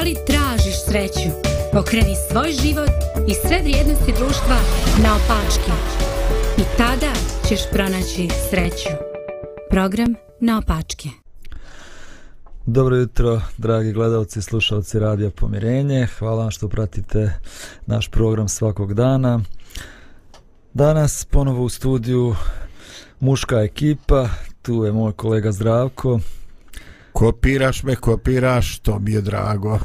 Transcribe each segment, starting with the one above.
Da li tražiš sreću? Pokreni svoj život i sve vrijednosti društva na opačke. I tada ćeš pronaći sreću. Program na opačke. Dobro jutro, dragi gledalci i slušalci Radija Pomirenje. Hvala vam što pratite naš program svakog dana. Danas ponovo u studiju muška ekipa. Tu je moj kolega Zdravko. Kopiraš me, kopiraš, to mi je drago.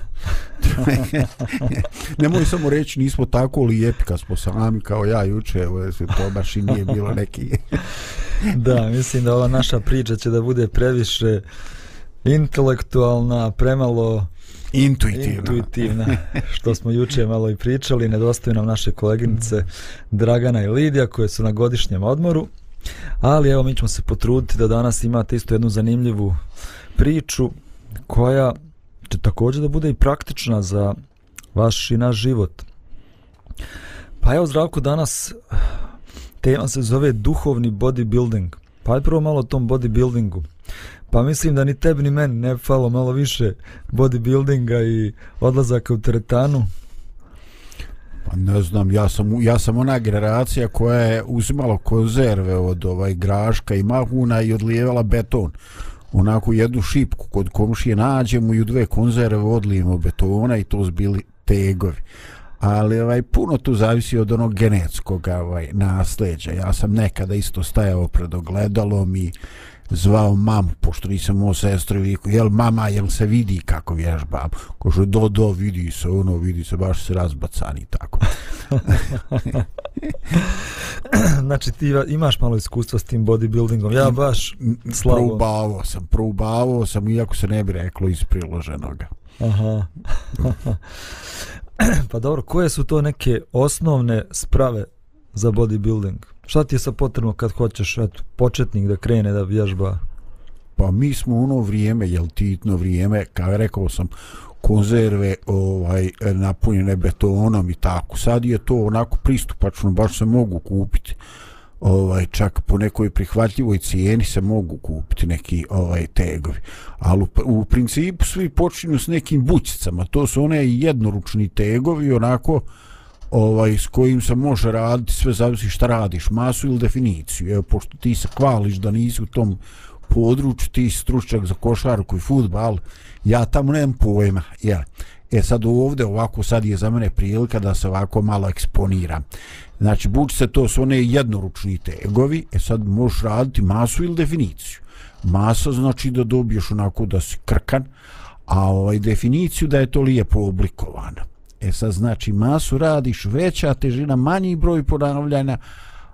Nemoj samo reći, nismo tako lijepi kad smo sami kao ja juče, evo se to baš i nije bilo neki... da, mislim da ova naša priča će da bude previše intelektualna, premalo intuitivna. intuitivna, što smo juče malo i pričali, nedostaju nam naše koleginice Dragana i Lidija koje su na godišnjem odmoru, ali evo mi ćemo se potruditi da danas imate isto jednu zanimljivu priču koja će također da bude i praktična za vaš i naš život. Pa evo zdravko danas tema se zove duhovni bodybuilding. Pa je prvo malo o tom bodybuildingu. Pa mislim da ni tebi ni meni ne falo malo više bodybuildinga i odlazaka u teretanu. Pa ne znam, ja sam, ja sam ona generacija koja je uzimala konzerve od ovaj graška i mahuna i odlijevala beton onako jednu šipku kod komšije nađemo i u dve konzerve odlijemo betona i to zbili tegovi. Ali ovaj, puno tu zavisi od onog genetskog ovaj, nasleđa. Ja sam nekada isto stajao pred ogledalom i zvao mamu, pošto nisam moj sestru i viku, jel mama, jel se vidi kako vježbam? Kože, do, do, vidi se, ono, vidi se, baš se razbacani, tako. znači, ti imaš malo iskustva s tim bodybuildingom, ja baš slabo. Probavao sam, probavao sam, iako se ne bi reklo iz priloženoga. Aha. pa dobro, koje su to neke osnovne sprave za bodybuilding? Šta ti je sa potrebno kad hoćeš eto, početnik da krene da vježba? Pa mi smo ono vrijeme, jel titno vrijeme, kao je rekao sam, konzerve ovaj napunjene betonom i tako. Sad je to onako pristupačno, baš se mogu kupiti. Ovaj čak po nekoj prihvatljivoj cijeni se mogu kupiti neki ovaj tegovi. Ali u, u principu svi počinju s nekim bućicama. To su one jednoručni tegovi, onako ovaj s kojim se može raditi sve zavisi šta radiš masu ili definiciju evo pošto ti se hvališ da nisi u tom području ti stručnjak za košarku i fudbal ja tamo nemam pojma ja. e sad ovde ovako sad je za mene prilika da se ovako malo eksponiram. Znači se to su one jednoručni tegovi e sad možeš raditi masu ili definiciju. Masa znači da dobiješ onako da si krkan a ovaj definiciju da je to lijepo oblikovano E sad znači masu radiš veća težina, manji broj ponavljanja,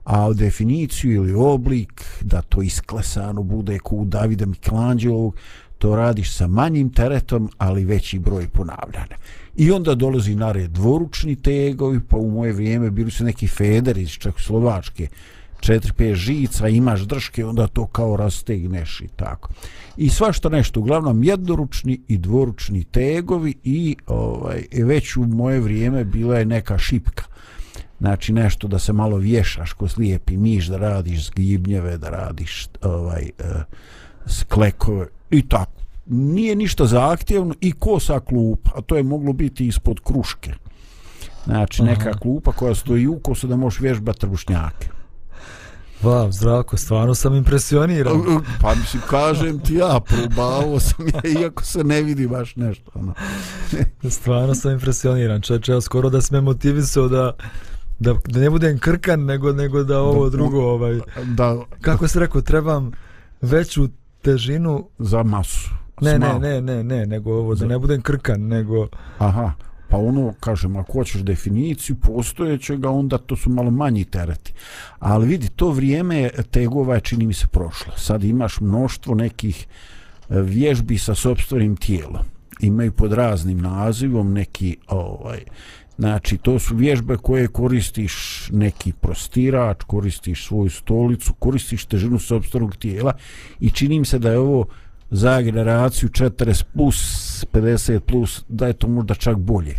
a u definiciju ili oblik da to isklesano bude ku Davida Michelangelo, to radiš sa manjim teretom, ali veći broj ponavljanja. I onda dolazi na red dvoručni tegovi, pa u moje vrijeme bili su neki feder iz Čekoslovačke, 4-5 žica, imaš drške, onda to kao rastegneš i tako. I svašta nešto, uglavnom jednoručni i dvoručni tegovi i ovaj, već u moje vrijeme bila je neka šipka. Znači nešto da se malo vješaš ko slijepi miš, da radiš zgibnjeve, da radiš ovaj, uh, sklekove i tako. Nije ništa zahtjevno i kosa klup, a to je moglo biti ispod kruške. Znači neka Aha. klupa koja stoji u kosu da možeš vježbati trbušnjake. Wow, zdravko, stvarno sam impresioniran. Pa mislim, kažem ti ja, probao sam je, iako se ne vidi baš nešto. Ono. stvarno sam impresioniran. Čeče, ja skoro da sam motivisao da, da, da ne budem krkan, nego, nego da ovo da, drugo, ovaj, da, kako se rekao, trebam veću težinu za masu. Ne, ne, ne, ne, ne, nego ovo, da ne budem krkan, nego... Aha, pa ono, kažem, ako hoćeš definiciju postojećega, onda to su malo manji tereti. Ali vidi, to vrijeme tegova je, čini mi se, prošlo. Sad imaš mnoštvo nekih e, vježbi sa sobstvenim tijelom. Imaju pod raznim nazivom neki, ovaj, znači, to su vježbe koje koristiš neki prostirač, koristiš svoju stolicu, koristiš težinu sobstvenog tijela i čini mi se da je ovo za generaciju 40 plus 50 plus da je to možda čak bolje.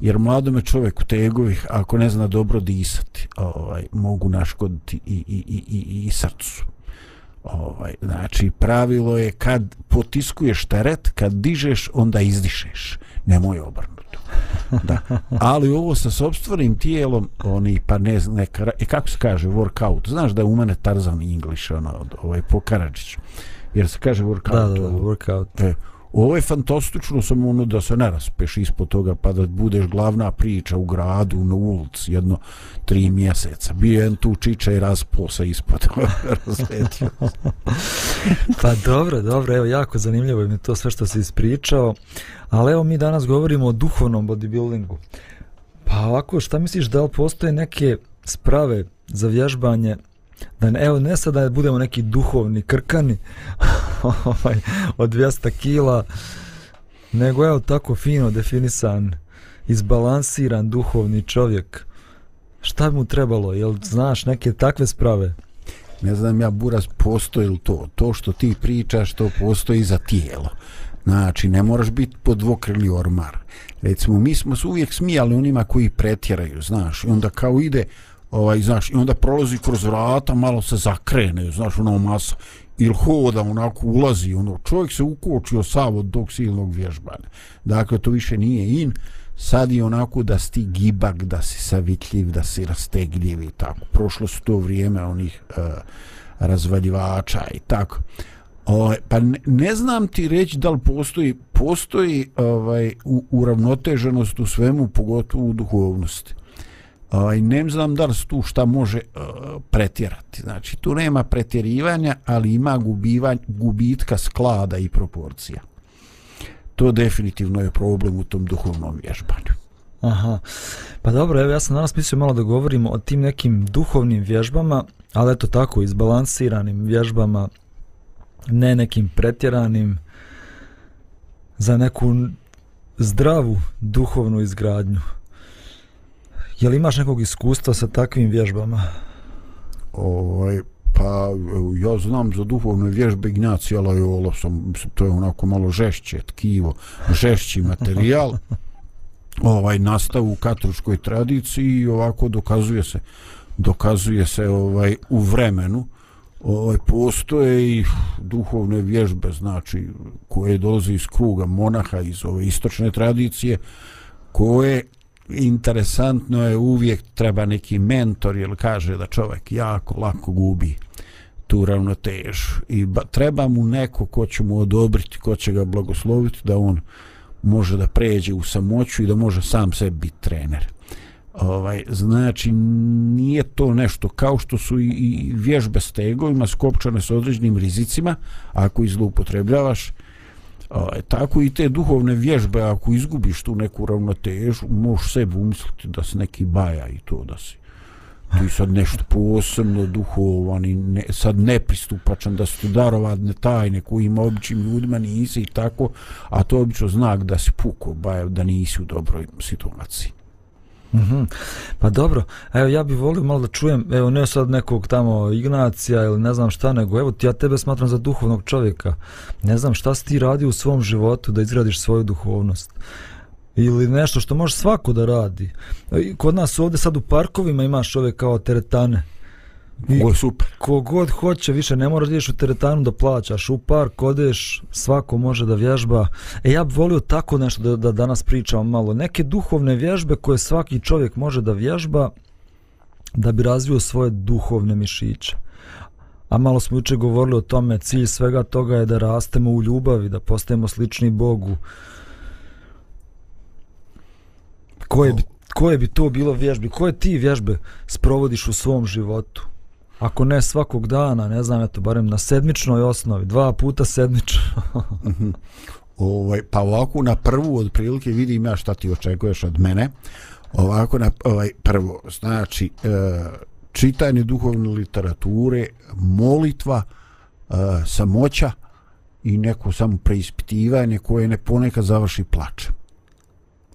Jer mladome čovjeku tegovih ako ne zna dobro disati ovaj, mogu naškoditi i, i, i, i, i srcu. Ovaj, znači, pravilo je kad potiskuješ teret, kad dižeš, onda izdišeš. Nemoj obrnuto. Da. Ali ovo sa sobstvenim tijelom, oni, pa ne znam, neka, e, kako se kaže, workout. Znaš da je u mene Tarzan English, ono, ovaj, po Karadžiću. Jer se kaže workout. Da, da, da, workout. E, Ovo je fantastično samo ono da se ne raspeš ispod toga pa da budeš glavna priča u gradu, na ulici, jedno tri mjeseca. Bio je tu čiča i raspo se ispod razletio. pa dobro, dobro, evo jako zanimljivo je mi to sve što si ispričao. Ali evo mi danas govorimo o duhovnom bodybuildingu. Pa ovako, šta misliš da li postoje neke sprave za vježbanje da ne, evo ne sad da budemo neki duhovni krkani ovaj, od 200 kila nego evo tako fino definisan izbalansiran duhovni čovjek. Šta bi mu trebalo jel znaš neke takve sprave? Ne znam ja Buras postoji li to? To što ti pričaš to postoji za tijelo. Znači ne moraš biti pod dvokrili ormar. Recimo mi smo se uvijek smijali onima koji pretjeraju znaš i onda kao ide ovaj, znaš, i onda prolazi kroz vrata, malo se zakrene, znaš, ono masa, ili hoda, onako ulazi, ono, čovjek se ukočio sav od tog silnog vježbanja. Dakle, to više nije in, sad je onako da si gibak, da si savitljiv, da si rastegljiv i tako. Prošlo su to vrijeme onih e, razvaljivača i tako. O, pa ne, ne znam ti reći da li postoji, postoji ovaj, u, uravnoteženost u svemu, pogotovo u duhovnosti ovaj, ne znam da li tu šta može uh, pretjerati. Znači, tu nema pretjerivanja, ali ima gubivanja, gubitka sklada i proporcija. To definitivno je problem u tom duhovnom vježbanju. Aha, pa dobro, evo ja sam danas mislio malo da govorimo o tim nekim duhovnim vježbama, ali eto tako, izbalansiranim vježbama, ne nekim pretjeranim, za neku zdravu duhovnu izgradnju. Je li imaš nekog iskustva sa takvim vježbama? Ovaj, pa ja znam za duhovne vježbe Ignacija Loyola, sam, to je onako malo žešće tkivo, žešći materijal. ovaj nastav u katoličkoj tradiciji i ovako dokazuje se dokazuje se ovaj u vremenu ovaj postoje i duhovne vježbe znači koje dolaze iz kruga monaha iz ove istočne tradicije koje interesantno je uvijek treba neki mentor jer kaže da čovjek jako lako gubi tu ravnotežu i ba, treba mu neko ko će mu odobriti, ko će ga blagosloviti da on može da pređe u samoću i da može sam sebi biti trener. Ovaj, znači, nije to nešto kao što su i, i vježbe s skopčane s određenim rizicima, ako ih zloupotrebljavaš, A, tako i te duhovne vježbe, ako izgubiš tu neku ravnotežu, možeš sebi umisliti da si neki baja i to da si ti sad nešto posebno duhovan i ne, sad nepristupačan da su darovadne tajne kojim običnim ljudima nisi i tako, a to je obično znak da si puko bajav, da nisi u dobroj situaciji. Mm -hmm. Pa dobro, evo ja bih volio malo da čujem, evo ne sad nekog tamo Ignacija ili ne znam šta, nego evo ja tebe smatram za duhovnog čovjeka. Ne znam šta si ti radi u svom životu da izgradiš svoju duhovnost. Ili nešto što može svako da radi. Kod nas ovdje sad u parkovima imaš ove kao teretane. I Ovo super. Kogod hoće, više ne moraš ideš u teretanu da plaćaš, u park odeš, svako može da vježba. E ja bih volio tako nešto da, da danas pričam malo. Neke duhovne vježbe koje svaki čovjek može da vježba da bi razvio svoje duhovne mišiće. A malo smo juče govorili o tome, cilj svega toga je da rastemo u ljubavi, da postajemo slični Bogu. Koje bi, koje bi to bilo vježbe? Koje ti vježbe sprovodiš u svom životu? Ako ne svakog dana, ne znam, eto, barem na sedmičnoj osnovi, dva puta sedmično. ovaj, pa ovako na prvu od prilike vidim ja šta ti očekuješ od mene. Ovako na ovaj, prvo, znači, e, čitanje duhovne literature, molitva, e, samoća i neko samo preispitivanje koje ne ponekad završi plačem.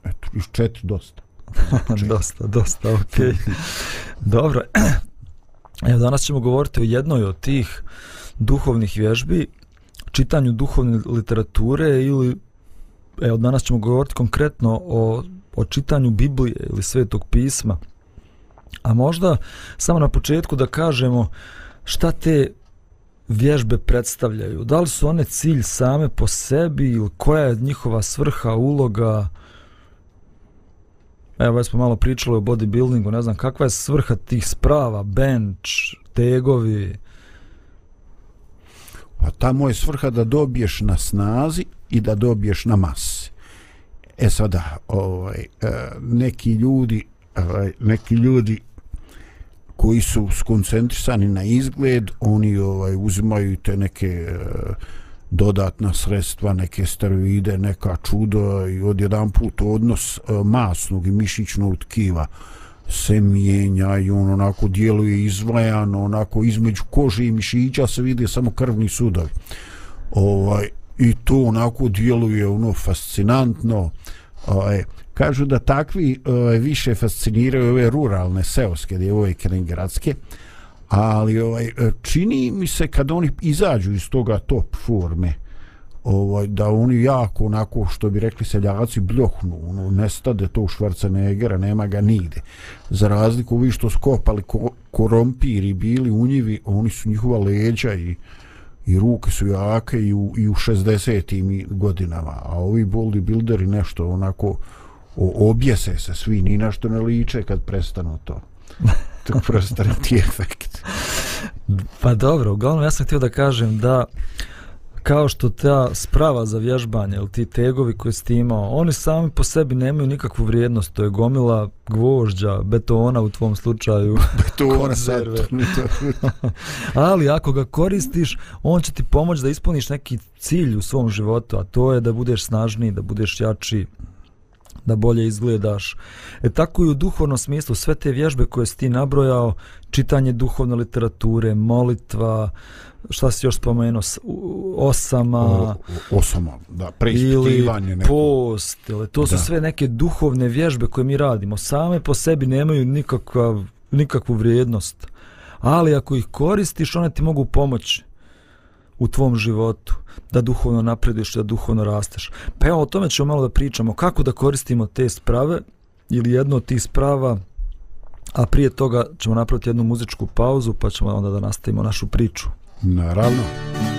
Eto, iz četiri dosta. dosta, dosta, okej. Okay. Dobro, Evo, danas ćemo govoriti o jednoj od tih duhovnih vježbi, čitanju duhovne literature ili evo, danas ćemo govoriti konkretno o, o čitanju Biblije ili Svetog pisma. A možda samo na početku da kažemo šta te vježbe predstavljaju? Da li su one cilj same po sebi ili koja je njihova svrha, uloga? Evo, već smo malo pričali o bodybuildingu, ne znam, kakva je svrha tih sprava, bench, tegovi? Pa tamo je svrha da dobiješ na snazi i da dobiješ na masi. E sada, ovaj, e, neki ljudi, ovaj, neki ljudi koji su skoncentrisani na izgled, oni ovaj uzimaju te neke e, dodatna sredstva, neke steroide, neka čuda i odjedan put odnos e, masnog i mišićnog tkiva se mijenja i on onako djeluje izvajano, onako između kože i mišića se vidi samo krvni sudovi. Ovaj, I to onako djeluje ono fascinantno. Ovaj, kažu da takvi ovaj, više fasciniraju ove ruralne seoske djevojke ne gradske ali ovaj čini mi se kad oni izađu iz toga top forme ovaj da oni jako onako što bi rekli seljaci bljohnu ono nestade to u Schwarzeneggera nema ga nigde za razliku vi što skopali ko, korompiri bili u njivi oni su njihova leđa i i ruke su jake i u, i u 60. godinama a ovi bodybuilderi nešto onako o, objese se svi, ni na što ne liče kad prestanu to. To prostane ti efekt. Pa dobro, uglavnom ja sam htio da kažem da kao što ta sprava za vježbanje ili ti tegovi koje si imao, oni sami po sebi nemaju nikakvu vrijednost, to je gomila gvožđa, betona u tvom slučaju, konzerve. Ali ako ga koristiš, on će ti pomoći da ispuniš neki cilj u svom životu, a to je da budeš snažniji, da budeš jači, da bolje izgledaš. E tako i u duhovnom smislu sve te vježbe koje si ti nabrojao, čitanje duhovne literature, molitva, šta si još spomenuo, osama, o, osama, da, preispitivanje ili post, ili to su da. sve neke duhovne vježbe koje mi radimo. Same po sebi nemaju nikakav, nikakvu vrijednost. Ali ako ih koristiš, one ti mogu pomoći u tvom životu, da duhovno napreduješ, da duhovno rasteš. Pa evo o tome ćemo malo da pričamo, kako da koristimo te sprave ili jedno od tih sprava, a prije toga ćemo napraviti jednu muzičku pauzu pa ćemo onda da nastavimo našu priču. Naravno. Naravno.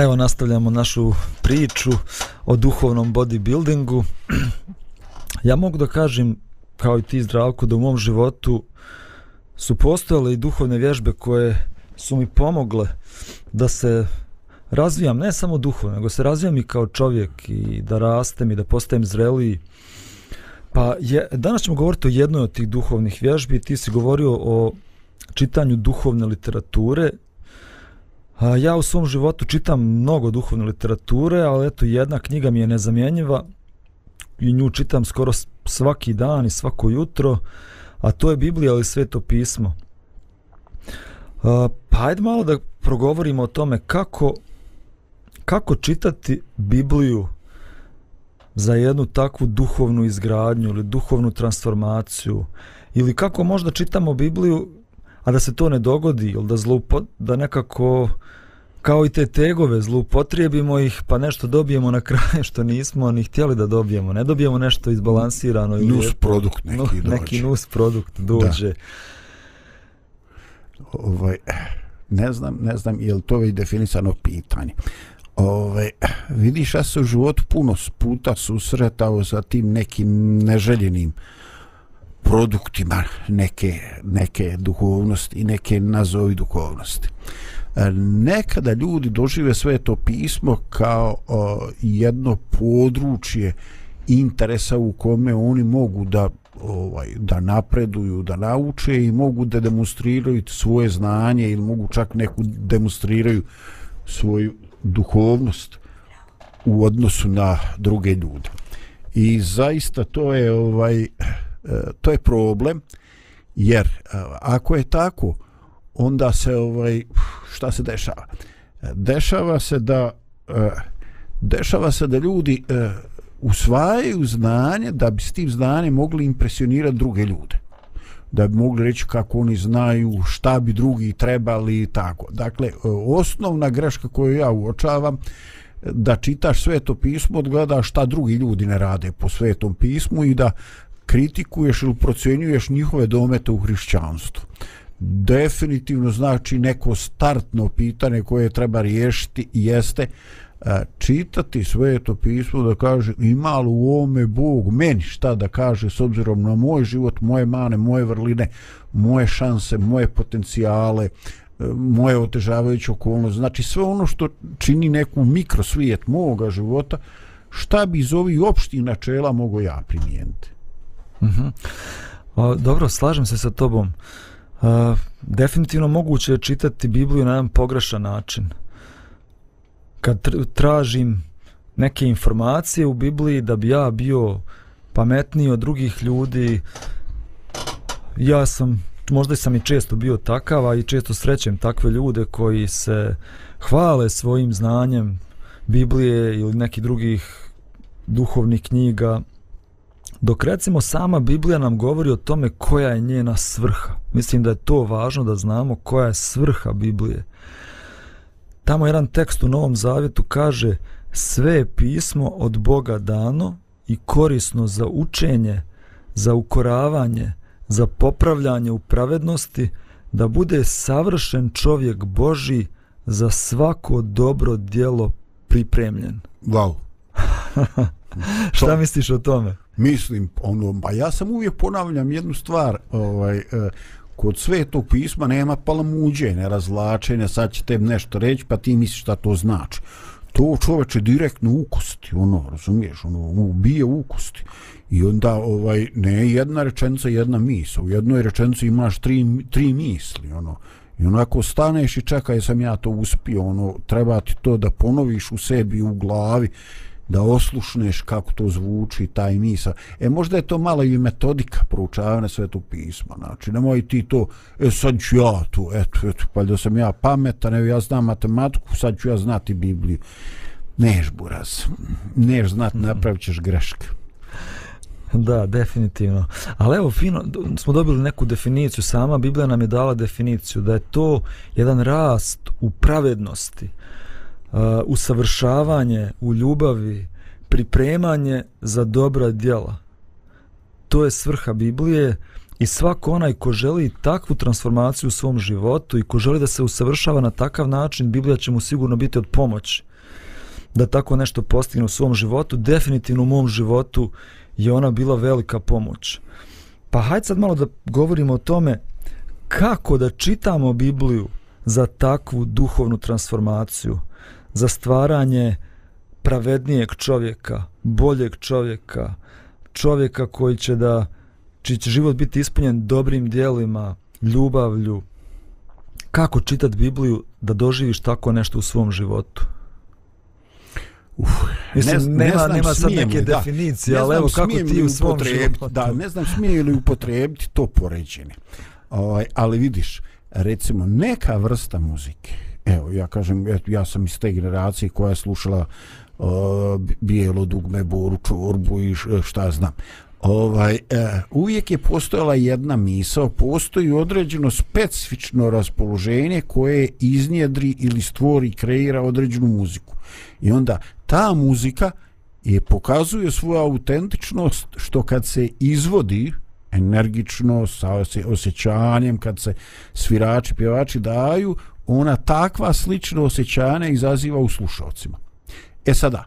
Evo nastavljamo našu priču o duhovnom bodybuildingu. Ja mogu da kažem, kao i ti zdravko, da u mom životu su postojale i duhovne vježbe koje su mi pomogle da se razvijam, ne samo duhovno, nego se razvijam i kao čovjek i da rastem i da postajem zreliji. Pa je, danas ćemo govoriti o jednoj od tih duhovnih vježbi. Ti si govorio o čitanju duhovne literature ja u svom životu čitam mnogo duhovne literature, ali eto jedna knjiga mi je nezamjenjiva i nju čitam skoro svaki dan i svako jutro, a to je Biblija ili Sveto pismo. Pa ajde malo da progovorimo o tome kako, kako čitati Bibliju za jednu takvu duhovnu izgradnju ili duhovnu transformaciju ili kako možda čitamo Bibliju a da se to ne dogodi ili da, zlupo, da nekako kao i te tegove zlupotrijebimo ih pa nešto dobijemo na kraju što nismo ni htjeli da dobijemo ne dobijemo nešto izbalansirano ili nus produkt neki, dođe. neki nus produkt dođe da. ovaj, ne znam ne znam je li to već definisano pitanje Ove, vidiš ja se u životu puno puta susretao sa tim nekim neželjenim produktima neke, neke duhovnosti i neke nazovi duhovnosti. E, nekada ljudi dožive sve to pismo kao o, jedno područje interesa u kome oni mogu da ovaj da napreduju, da nauče i mogu da demonstriraju svoje znanje ili mogu čak neku demonstriraju svoju duhovnost u odnosu na druge ljude. I zaista to je ovaj E, to je problem jer e, ako je tako onda se ovaj šta se dešava e, dešava se da dešava se da ljudi usvajaju znanje da bi s tim znanjem mogli impresionirati druge ljude da bi mogli reći kako oni znaju šta bi drugi trebali i tako. Dakle, osnovna greška koju ja uočavam da čitaš sveto pismo, odgledaš šta drugi ljudi ne rade po svetom pismu i da kritikuješ ili procenjuješ njihove domete u hrišćanstvu. Definitivno znači neko startno pitanje koje treba riješiti jeste e, čitati sveto pismo da kaže ima li u ovome Bog meni šta da kaže s obzirom na moj život, moje mane, moje vrline, moje šanse, moje potencijale, e, moje otežavajuće okolnosti. Znači sve ono što čini neku mikrosvijet moga života, šta bi iz ovih opštih načela mogo ja primijeniti? Mhm. O, dobro, slažem se sa tobom. Uh, definitivno moguće je čitati Bibliju na jedan pogrešan način. Kad tražim neke informacije u Bibliji da bi ja bio pametniji od drugih ljudi, ja sam, možda sam i često bio takav, a i često srećem takve ljude koji se hvale svojim znanjem Biblije ili nekih drugih duhovnih knjiga, Dok recimo sama Biblija nam govori o tome koja je njena svrha. Mislim da je to važno da znamo koja je svrha Biblije. Tamo jedan tekst u Novom Zavjetu kaže sve je pismo od Boga dano i korisno za učenje, za ukoravanje, za popravljanje u pravednosti, da bude savršen čovjek Boži za svako dobro dijelo pripremljen. Wow. Šta misliš o tome? Mislim ono pa ja sam uvijek ponavljam jednu stvar ovaj e, kod svetog pisma nema palamuđenja razlačenja sad će te nešto reći pa ti misliš šta to znači to čoveče direktno ukosti, ono razumiješ ono ubije ukosti. i onda ovaj ne jedna rečenica jedna misa. u jednoj rečenici imaš tri, tri misli ono I onako staneš i čekaj sam ja to uspio, ono, treba ti to da ponoviš u sebi, u glavi, da oslušneš kako to zvuči taj misa. E možda je to malo i metodika proučavanja svetog pisma. Znači nemoj ti to, e sad ću ja tu, eto, eto, pa da sam ja pametan, evo ja znam matematiku, sad ću ja znati Bibliju. Neš, buraz, neš znati, mm. napravit ćeš greške. Da, definitivno. Ali evo, fino, smo dobili neku definiciju, sama Biblija nam je dala definiciju, da je to jedan rast u pravednosti, uh, usavršavanje u ljubavi, pripremanje za dobra djela. To je svrha Biblije I svako onaj ko želi takvu transformaciju u svom životu i ko želi da se usavršava na takav način, Biblija će mu sigurno biti od pomoći da tako nešto postigne u svom životu. Definitivno u mom životu je ona bila velika pomoć. Pa hajde sad malo da govorimo o tome kako da čitamo Bibliju za takvu duhovnu transformaciju, za stvaranje pravednijeg čovjeka, boljeg čovjeka, čovjeka koji će da čiji će život biti ispunjen dobrim dijelima, ljubavlju. Kako čitati Bibliju da doživiš tako nešto u svom životu? Uf, Mislim, ne, nema, ne znam, nema sad neke da, definicije, ali evo kako ti u svom životu. Da, ne znam smije li upotrebiti to poređenje. Ovaj, ali vidiš, recimo, neka vrsta muzike, evo, ja kažem, ja sam iz te generacije koja je slušala uh, bijelo dugme, boru, čorbu i šta znam. Ovaj, uh, uvijek je postojala jedna misao, postoji određeno specifično raspoloženje koje iznjedri ili stvori, kreira određenu muziku. I onda ta muzika je pokazuje svoju autentičnost što kad se izvodi energično, sa osjećanjem, kad se svirači, pjevači daju, ona takva slična osjećanja izaziva u slušalcima. E sada,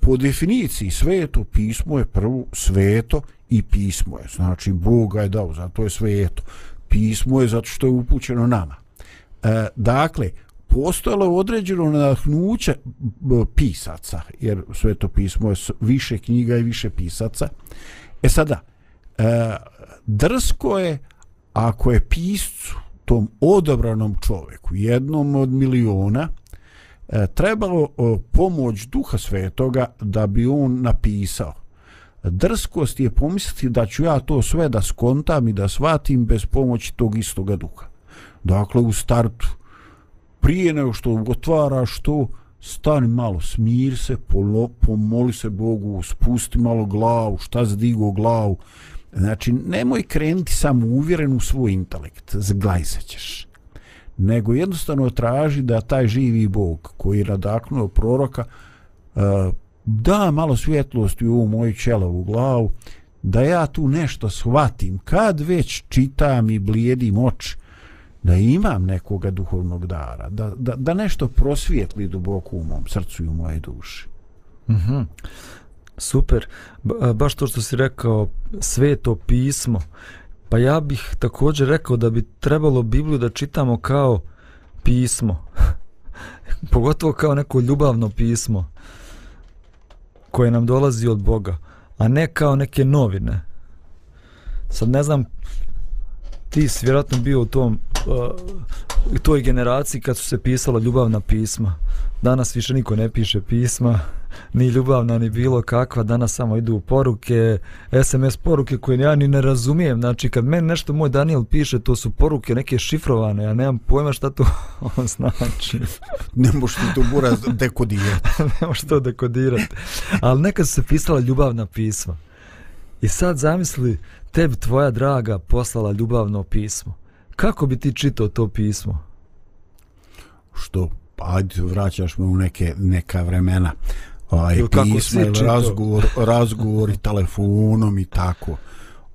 po definiciji sveto pismo je prvo sveto i pismo je. Znači, Bog ga je dao, zato je sveto. Pismo je zato što je upućeno nama. E, dakle, postojalo je određeno nadahnuće pisaca, jer sveto pismo je više knjiga i više pisaca. E sada, e, drsko je ako je piscu, tom odabranom čovjeku, jednom od miliona, e, trebalo e, pomoć duha svetoga da bi on napisao. Drskost je pomisliti da ću ja to sve da skontam i da shvatim bez pomoći tog istoga duha. Dakle, u startu, prije nego što otvaraš to, stani malo, smir se, polo, pomoli se Bogu, spusti malo glavu, šta zdigo glavu. Znači, nemoj krenuti samo uvjeren u svoj intelekt, zglajzat ćeš. Nego jednostavno traži da taj živi Bog koji je radaknuo proroka e, da malo svjetlosti u ovu moju čelovu glavu, da ja tu nešto shvatim, kad već čitam i blijedim oči, da imam nekoga duhovnog dara, da, da, da nešto prosvijetli duboko u mom srcu i u moje duši. Mm -hmm. Super. Ba, baš to što si rekao, sveto pismo. Pa ja bih također rekao da bi trebalo Bibliju da čitamo kao pismo. Pogotovo kao neko ljubavno pismo koje nam dolazi od Boga, a ne kao neke novine. Sad ne znam, ti si vjerojatno bio u tom u toj generaciji kad su se pisala ljubavna pisma. Danas više niko ne piše pisma, ni ljubavna, ni bilo kakva. Danas samo idu poruke, SMS poruke koje ja ni ne razumijem. Znači, kad meni nešto moj Daniel piše, to su poruke neke šifrovane. Ja nemam pojma šta to on znači. ne možeš to buraz dekodirati. ne možeš to dekodirati. Ali nekad su se pisala ljubavna pisma. I sad zamisli, tebi tvoja draga poslala ljubavno pismo kako bi ti čitao to pismo? Što? Ajde, vraćaš me u neke, neka vremena. Ovaj, pismo, razgovor, razgovor i telefonom i tako.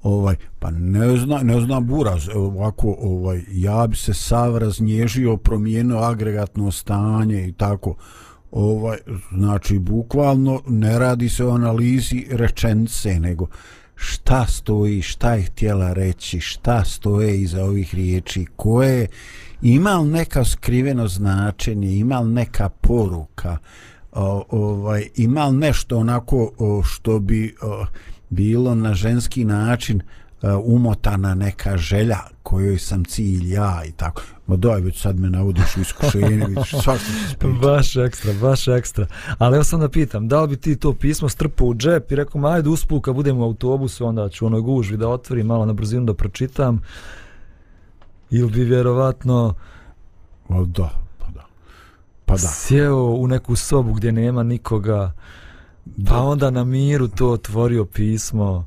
Ovaj, pa ne zna, ne zna buraz, ovako, ovaj, ja bi se sav raznježio, promijenio agregatno stanje i tako. Ovaj, znači, bukvalno ne radi se o analizi rečence, nego šta stoji, šta je htjela reći, šta stoje iza ovih riječi, koje ima li neka skriveno značenje, ima li neka poruka, o, ovaj, ima nešto onako o, što bi o, bilo na ženski način o, umotana neka želja kojoj sam cilj ja i tako. Ma daj, već sad me navodiš u iskušenje, vidiš, svašta se spriča. Baš ekstra, baš ekstra. Ali evo sam da pitam, da li bi ti to pismo strpao u džep i rekao, ajde uspu, kad budem u autobusu, onda ću onoj gužvi da otvorim, malo na brzinu da pročitam. Ili bi vjerovatno... O, da, pa da. Sjeo u neku sobu gdje nema nikoga, pa onda na miru to otvorio pismo.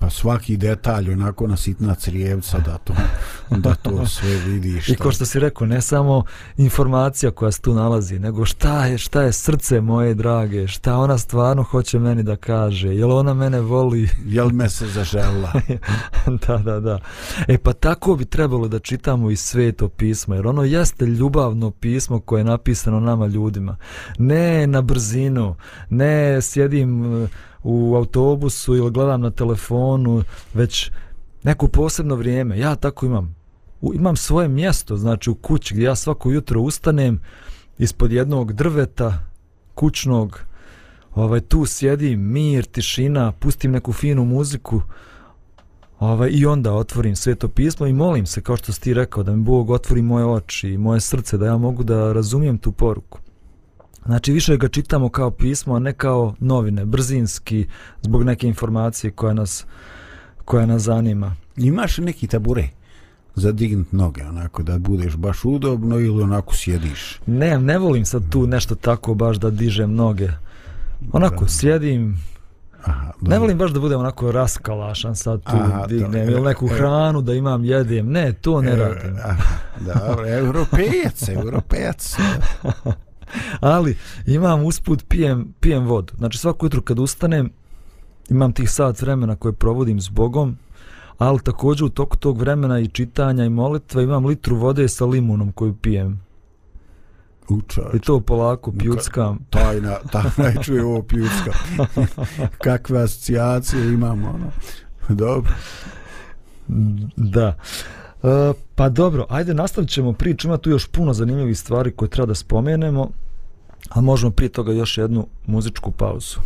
Pa svaki detalj onako na sitna crijevca da to, da to sve vidiš. I ko što si rekao, ne samo informacija koja se tu nalazi, nego šta je, šta je srce moje drage, šta ona stvarno hoće meni da kaže, jel ona mene voli? Jel me se zažela? da, da, da. E pa tako bi trebalo da čitamo i sveto pismo, jer ono jeste ljubavno pismo koje je napisano nama ljudima. Ne na brzinu, ne sjedim u autobusu ili gledam na telefonu, već neko posebno vrijeme. Ja tako imam. U, imam svoje mjesto, znači u kući gdje ja svako jutro ustanem ispod jednog drveta kućnog, ovaj, tu sjedim, mir, tišina, pustim neku finu muziku ovaj, i onda otvorim sveto pismo i molim se, kao što si ti rekao, da mi Bog otvori moje oči i moje srce, da ja mogu da razumijem tu poruku. Znači više ga čitamo kao pismo, a ne kao novine, brzinski, zbog neke informacije koja nas, koja nas zanima. Imaš neki tabure za dignut noge, onako da budeš baš udobno ili onako sjediš? Ne, ne volim sad tu nešto tako baš da dižem noge. Onako, da. sjedim, Aha, ne volim baš da budem onako raskalašan sad tu Aha, dignem ili neku e, hranu da imam jedem. Ne, to ne e, radim. Dobro, europejac, europejac. ali imam usput pijem, pijem vodu. Znači svako jutro kad ustanem imam tih sat vremena koje provodim s Bogom, ali također u toku tog vremena i čitanja i molitva imam litru vode sa limunom koju pijem. Učač. I to polako pjuckam. Tajna, tajna čuje ovo pjucka. Kakve asocijacije imamo, ono. Dobro. Da. E, pa dobro, ajde nastavit ćemo priču, ima tu još puno zanimljivih stvari koje treba da spomenemo, a možemo prije toga još jednu muzičku pauzu.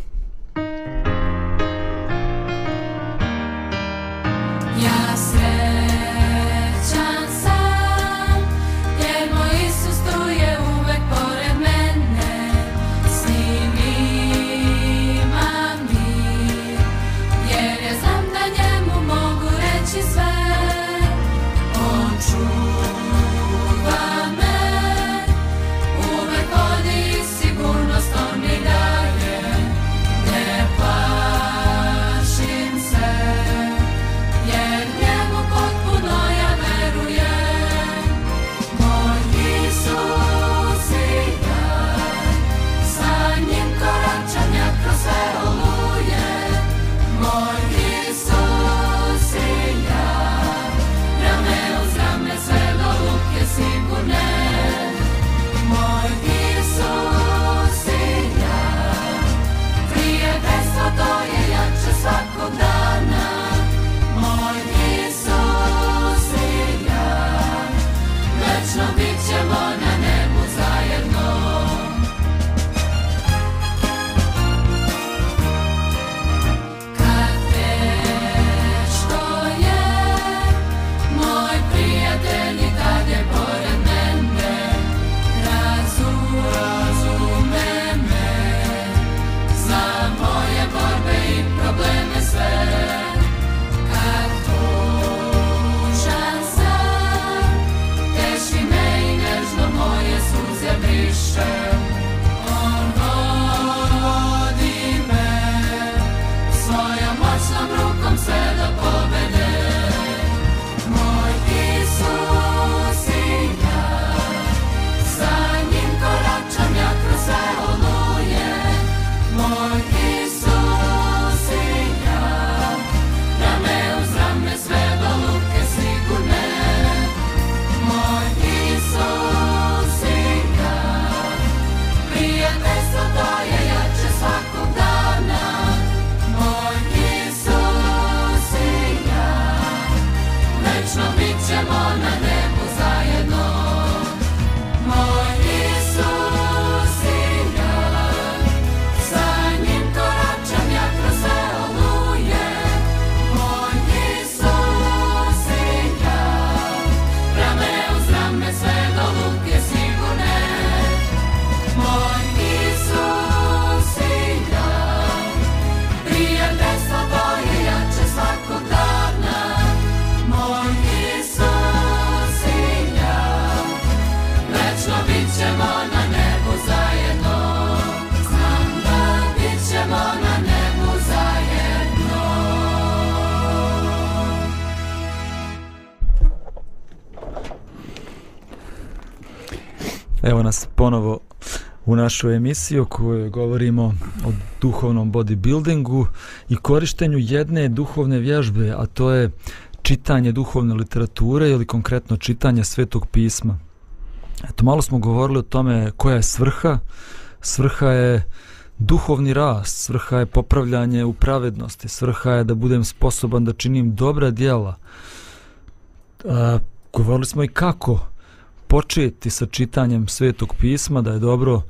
Našu emisiju u kojoj govorimo o duhovnom bodybuildingu i korištenju jedne duhovne vježbe, a to je čitanje duhovne literature ili konkretno čitanje svetog pisma. Eto, malo smo govorili o tome koja je svrha. Svrha je duhovni rast, svrha je popravljanje u pravednosti, svrha je da budem sposoban da činim dobra djela. A, govorili smo i kako početi sa čitanjem svetog pisma, da je dobro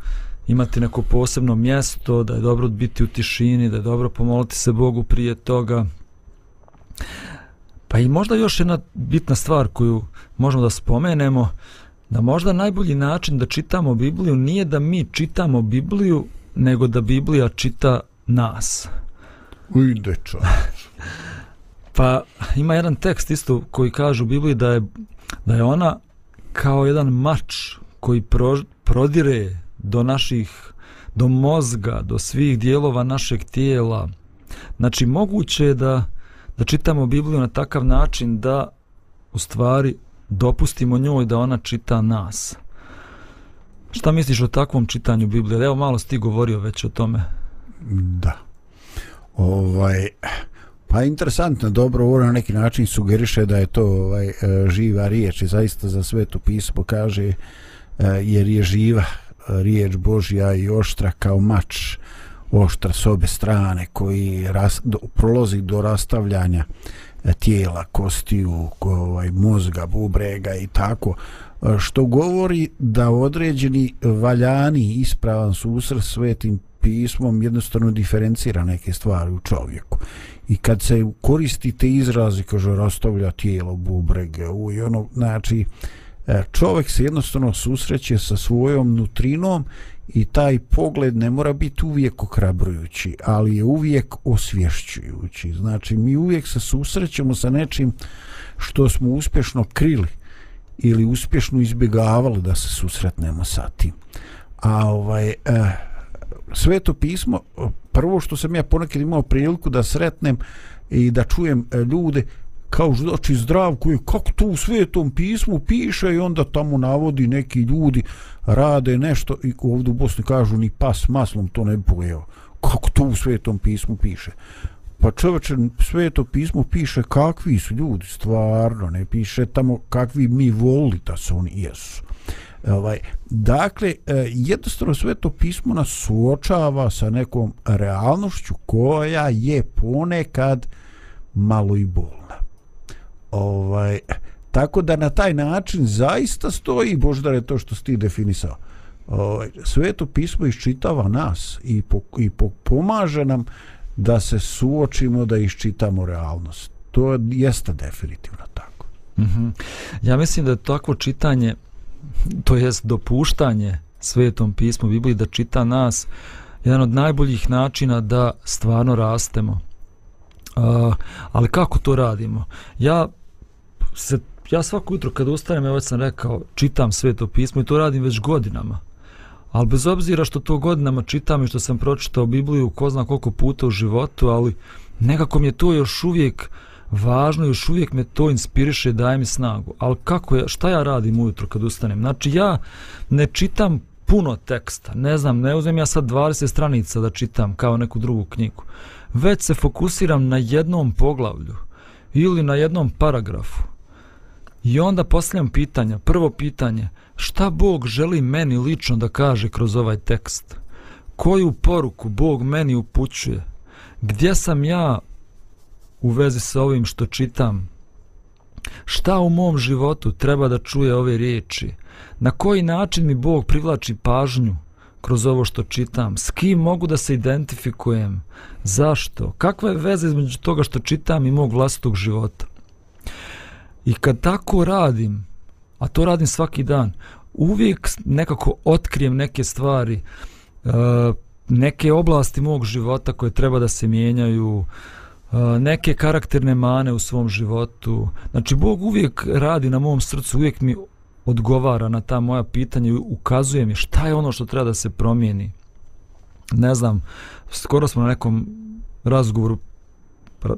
imati neko posebno mjesto, da je dobro biti u tišini, da je dobro pomoliti se Bogu prije toga. Pa i možda još jedna bitna stvar koju možemo da spomenemo, da možda najbolji način da čitamo Bibliju nije da mi čitamo Bibliju, nego da Biblija čita nas. Ujde Pa ima jedan tekst isto koji kaže u Bibliji da je, da je ona kao jedan mač koji pro, prodire do naših do mozga, do svih dijelova našeg tijela. Znači, moguće je da, da čitamo Bibliju na takav način da u stvari dopustimo njoj da ona čita nas. Šta misliš o takvom čitanju Biblije? Evo malo si ti govorio već o tome. Da. Ovaj, Pa interesantno, dobro, ovo na neki način sugeriše da je to ovaj, e, živa riječ i zaista za sveto pismo kaže e, jer je živa riječ Božja i oštra kao mač oštra s obe strane koji ras, do, prolozi do rastavljanja e, tijela, kostiju, ovaj, mozga, bubrega i tako e, što govori da određeni valjani ispravan susret svetim pismom jednostavno diferencira neke stvari u čovjeku. I kad se koristite izrazi kaže rastavlja tijelo bubrege u i ono znači uh, E, čovjek se jednostavno susreće sa svojom nutrinom i taj pogled ne mora biti uvijek okrabrujući ali je uvijek osvješćujući. Znači mi uvijek se susrećemo sa nečim što smo uspješno krili ili uspješno izbjegavali da se susretnemo sa tim. A ovaj eh, sveto pismo prvo što sam ja ponekad imao priliku da sretnem i da čujem e, ljude kao znači zdravku je kako to u svetom pismu piše i onda tamo navodi neki ljudi rade nešto i ovdje u Bosni kažu ni pas maslom to ne bi pojeo. Kako to u svetom pismu piše? Pa čovječe sveto pismo piše kakvi su ljudi stvarno ne piše tamo kakvi mi voli da su oni jesu. Ovaj, dakle, e, jednostavno sve to pismo nas suočava sa nekom realnošću koja je ponekad malo i bolna. Ovaj, tako da na taj način zaista stoji, Boždare, to što si ti definisao. Ovaj, sveto pismo iščitava nas i, po, i po, pomaže nam da se suočimo, da iščitamo realnost. To jeste definitivno tako. Mm -hmm. Ja mislim da je takvo čitanje to jest dopuštanje svetom pismu Bibliji da čita nas jedan od najboljih načina da stvarno rastemo. Uh, ali kako to radimo? Ja se ja svako jutro kad ustanem, evo sam rekao, čitam sveto pismo i to radim već godinama. Ali bez obzira što to godinama čitam i što sam pročitao Bibliju ko zna koliko puta u životu, ali nekako mi je to još uvijek važno još uvijek me to inspiriše daje mi snagu. Ali kako je, šta ja radim ujutro kad ustanem? Znači ja ne čitam puno teksta. Ne znam, ne uzmem ja sad 20 stranica da čitam kao neku drugu knjigu. Već se fokusiram na jednom poglavlju ili na jednom paragrafu i onda postavljam pitanja prvo pitanje šta Bog želi meni lično da kaže kroz ovaj tekst koju poruku Bog meni upućuje gdje sam ja u vezi sa ovim što čitam. Šta u mom životu treba da čuje ove riječi? Na koji način mi Bog privlači pažnju kroz ovo što čitam? S kim mogu da se identifikujem? Zašto? Kakva je veza između toga što čitam i mog vlastitog života? I kad tako radim, a to radim svaki dan, uvijek nekako otkrijem neke stvari, uh, neke oblasti mog života koje treba da se mijenjaju, e, neke karakterne mane u svom životu. Znači, Bog uvijek radi na mom srcu, uvijek mi odgovara na ta moja pitanja i ukazuje mi šta je ono što treba da se promijeni. Ne znam, skoro smo na nekom razgovoru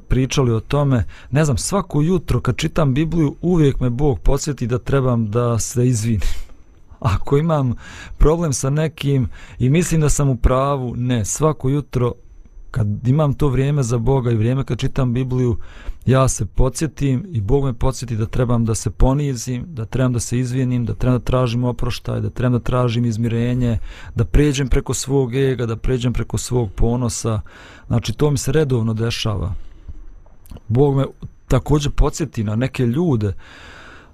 pričali o tome. Ne znam, svako jutro kad čitam Bibliju, uvijek me Bog podsjeti da trebam da se izvinim. Ako imam problem sa nekim i mislim da sam u pravu, ne, svako jutro kad imam to vrijeme za Boga i vrijeme kad čitam Bibliju, ja se podsjetim i Bog me podsjeti da trebam da se ponizim, da trebam da se izvijenim, da trebam da tražim oproštaj, da trebam da tražim izmirenje, da pređem preko svog ega, da pređem preko svog ponosa. Znači, to mi se redovno dešava. Bog me također podsjeti na neke ljude,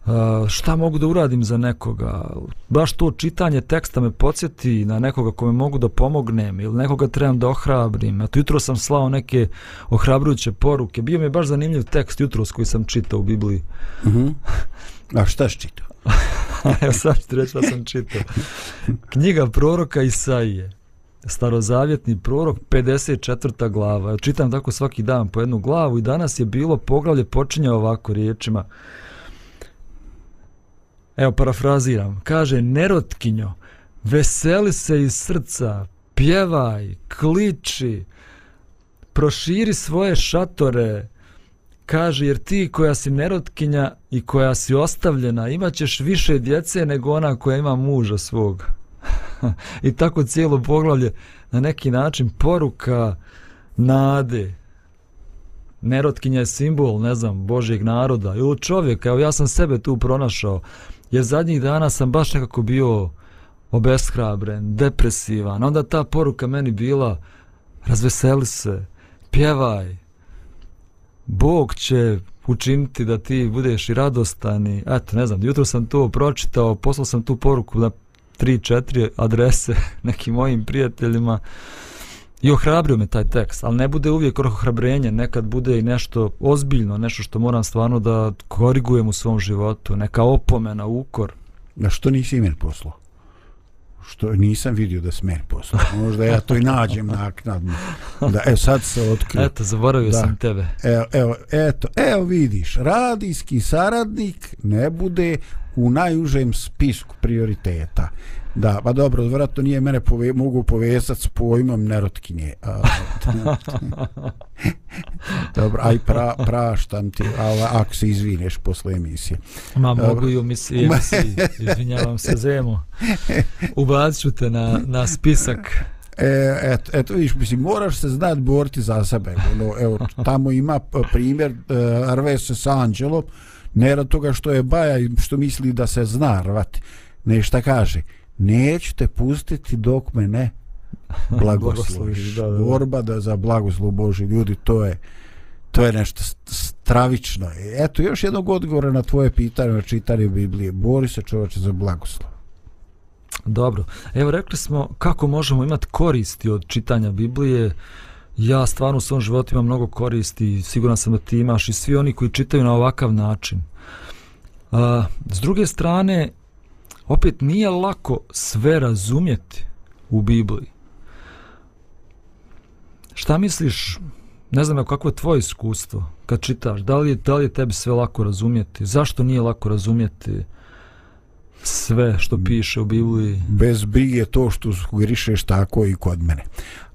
Uh, šta mogu da uradim za nekoga? Baš to čitanje teksta me podsjeti na nekoga kome mogu da pomognem ili nekoga trebam da ohrabrim. A jutro sam slao neke ohrabrujuće poruke. Bio mi je baš zanimljiv tekst jutro s koji sam čitao u Bibliji. Uh -huh. a šta si čitao? evo sam ću reći sam čitao. Knjiga proroka Isaije starozavjetni prorok 54. glava čitam tako svaki dan po jednu glavu i danas je bilo poglavlje počinje ovako riječima Evo, parafraziram. Kaže, nerotkinjo, veseli se iz srca, pjevaj, kliči, proširi svoje šatore, kaže, jer ti koja si nerotkinja i koja si ostavljena, imaćeš više djece nego ona koja ima muža svog. I tako cijelo poglavlje na neki način poruka nade. Nerotkinja je simbol, ne znam, Božjeg naroda ili čovjeka. Evo ja sam sebe tu pronašao jer zadnjih dana sam baš nekako bio obeshrabren, depresivan. Onda ta poruka meni bila razveseli se, pjevaj. Bog će učiniti da ti budeš i radostan i eto, ne znam, jutro sam to pročitao, poslao sam tu poruku na 3-4 adrese nekim mojim prijateljima i ohrabrio me taj tekst, ali ne bude uvijek ohrabrenje, nekad bude i nešto ozbiljno, nešto što moram stvarno da korigujem u svom životu, neka opomena, ukor. Na što nisi imen poslao? Što nisam vidio da si meni poslao. Možda ja to i nađem naknadno. Da, evo sad se otkrio. Eto, zaboravio da. sam tebe. Evo, evo, eto, evo vidiš, radijski saradnik ne bude u najužem spisku prioriteta. Da, pa dobro, vjerojatno nije mene pove, mogu povezati s pojmom nerotkinje. dobro, aj pra, praštam ti, ali ako se izvineš posle emisije. Ma dobro. mogu i u misiji, izvinjavam se zemo. Ubacit ću te na, na spisak. E, eto, eto, viš, mislim, moraš se znati boriti za sebe. Ono, evo, tamo ima primjer uh, Arvese sa Anđelom, ne rad toga što je baja i što misli da se zna rvati. Nešto kaže neću te pustiti dok me ne blagosloviš. da, da, da. Borba da za blagoslov Boži ljudi, to je to je nešto stravično. Eto, još jednog odgovora na tvoje pitanje na čitanje Biblije. Bori se čovječe za blagoslov. Dobro. Evo, rekli smo kako možemo imati koristi od čitanja Biblije. Ja stvarno u svom životu imam mnogo koristi. Siguran sam da ti imaš i svi oni koji čitaju na ovakav način. A, s druge strane, opet nije lako sve razumjeti u Bibliji. Šta misliš, ne znam kako je tvoje iskustvo kad čitaš, da li, je, da li je tebi sve lako razumjeti, zašto nije lako razumjeti sve što piše u Bibliji? Bez brige to što sugerišeš tako i kod mene.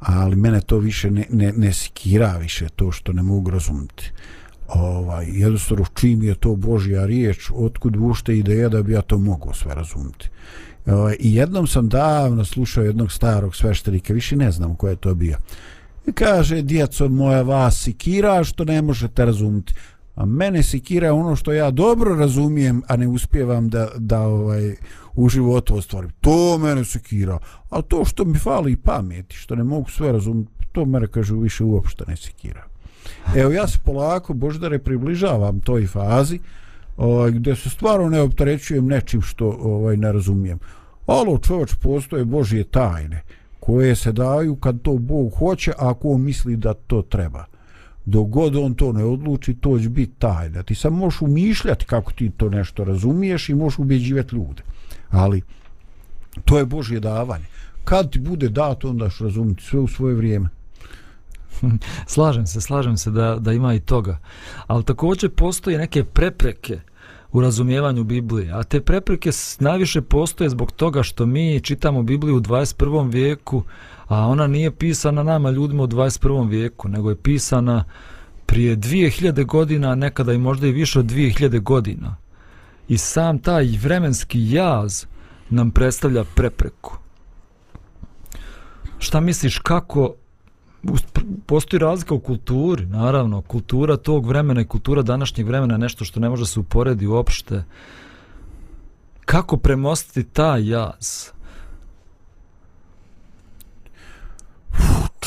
Ali mene to više ne, ne, ne sikira više to što ne mogu razumjeti ovaj, jednostavno čim je to Božja riječ, otkud ušte ideja da bi ja to mogao sve razumiti. Ovaj, I jednom sam davno slušao jednog starog sveštenika, više ne znam ko je to bio. I kaže, djeco moja vas sikira što ne možete razumiti. A mene sikira ono što ja dobro razumijem, a ne uspijevam da, da ovaj, u životu ostvarim. To mene sikira. A to što mi fali pameti, što ne mogu sve razumiti, to mene kaže više uopšte ne sikira. Evo ja se polako Boždare približavam toj fazi ovaj, gdje se stvarno ne opterećujem nečim što ovaj, ne razumijem. Alo čovječ postoje Božje tajne koje se daju kad to Bog hoće, a ako on misli da to treba. Dok god on to ne odluči, to će biti tajna. Ti sam možeš umišljati kako ti to nešto razumiješ i možeš ubjeđivati ljude. Ali to je Božje davanje. Kad ti bude dato, onda ćeš razumiti sve u svoje vrijeme. slažem se, slažem se da, da ima i toga. Ali također postoje neke prepreke u razumijevanju Biblije. A te prepreke najviše postoje zbog toga što mi čitamo Bibliju u 21. vijeku, a ona nije pisana nama ljudima u 21. vijeku, nego je pisana prije 2000 godina, nekada i možda i više od 2000 godina. I sam taj vremenski jaz nam predstavlja prepreku. Šta misliš kako postoji razlika u kulturi, naravno, kultura tog vremena i kultura današnjeg vremena je nešto što ne može se uporedi uopšte. Kako premostiti taj jaz?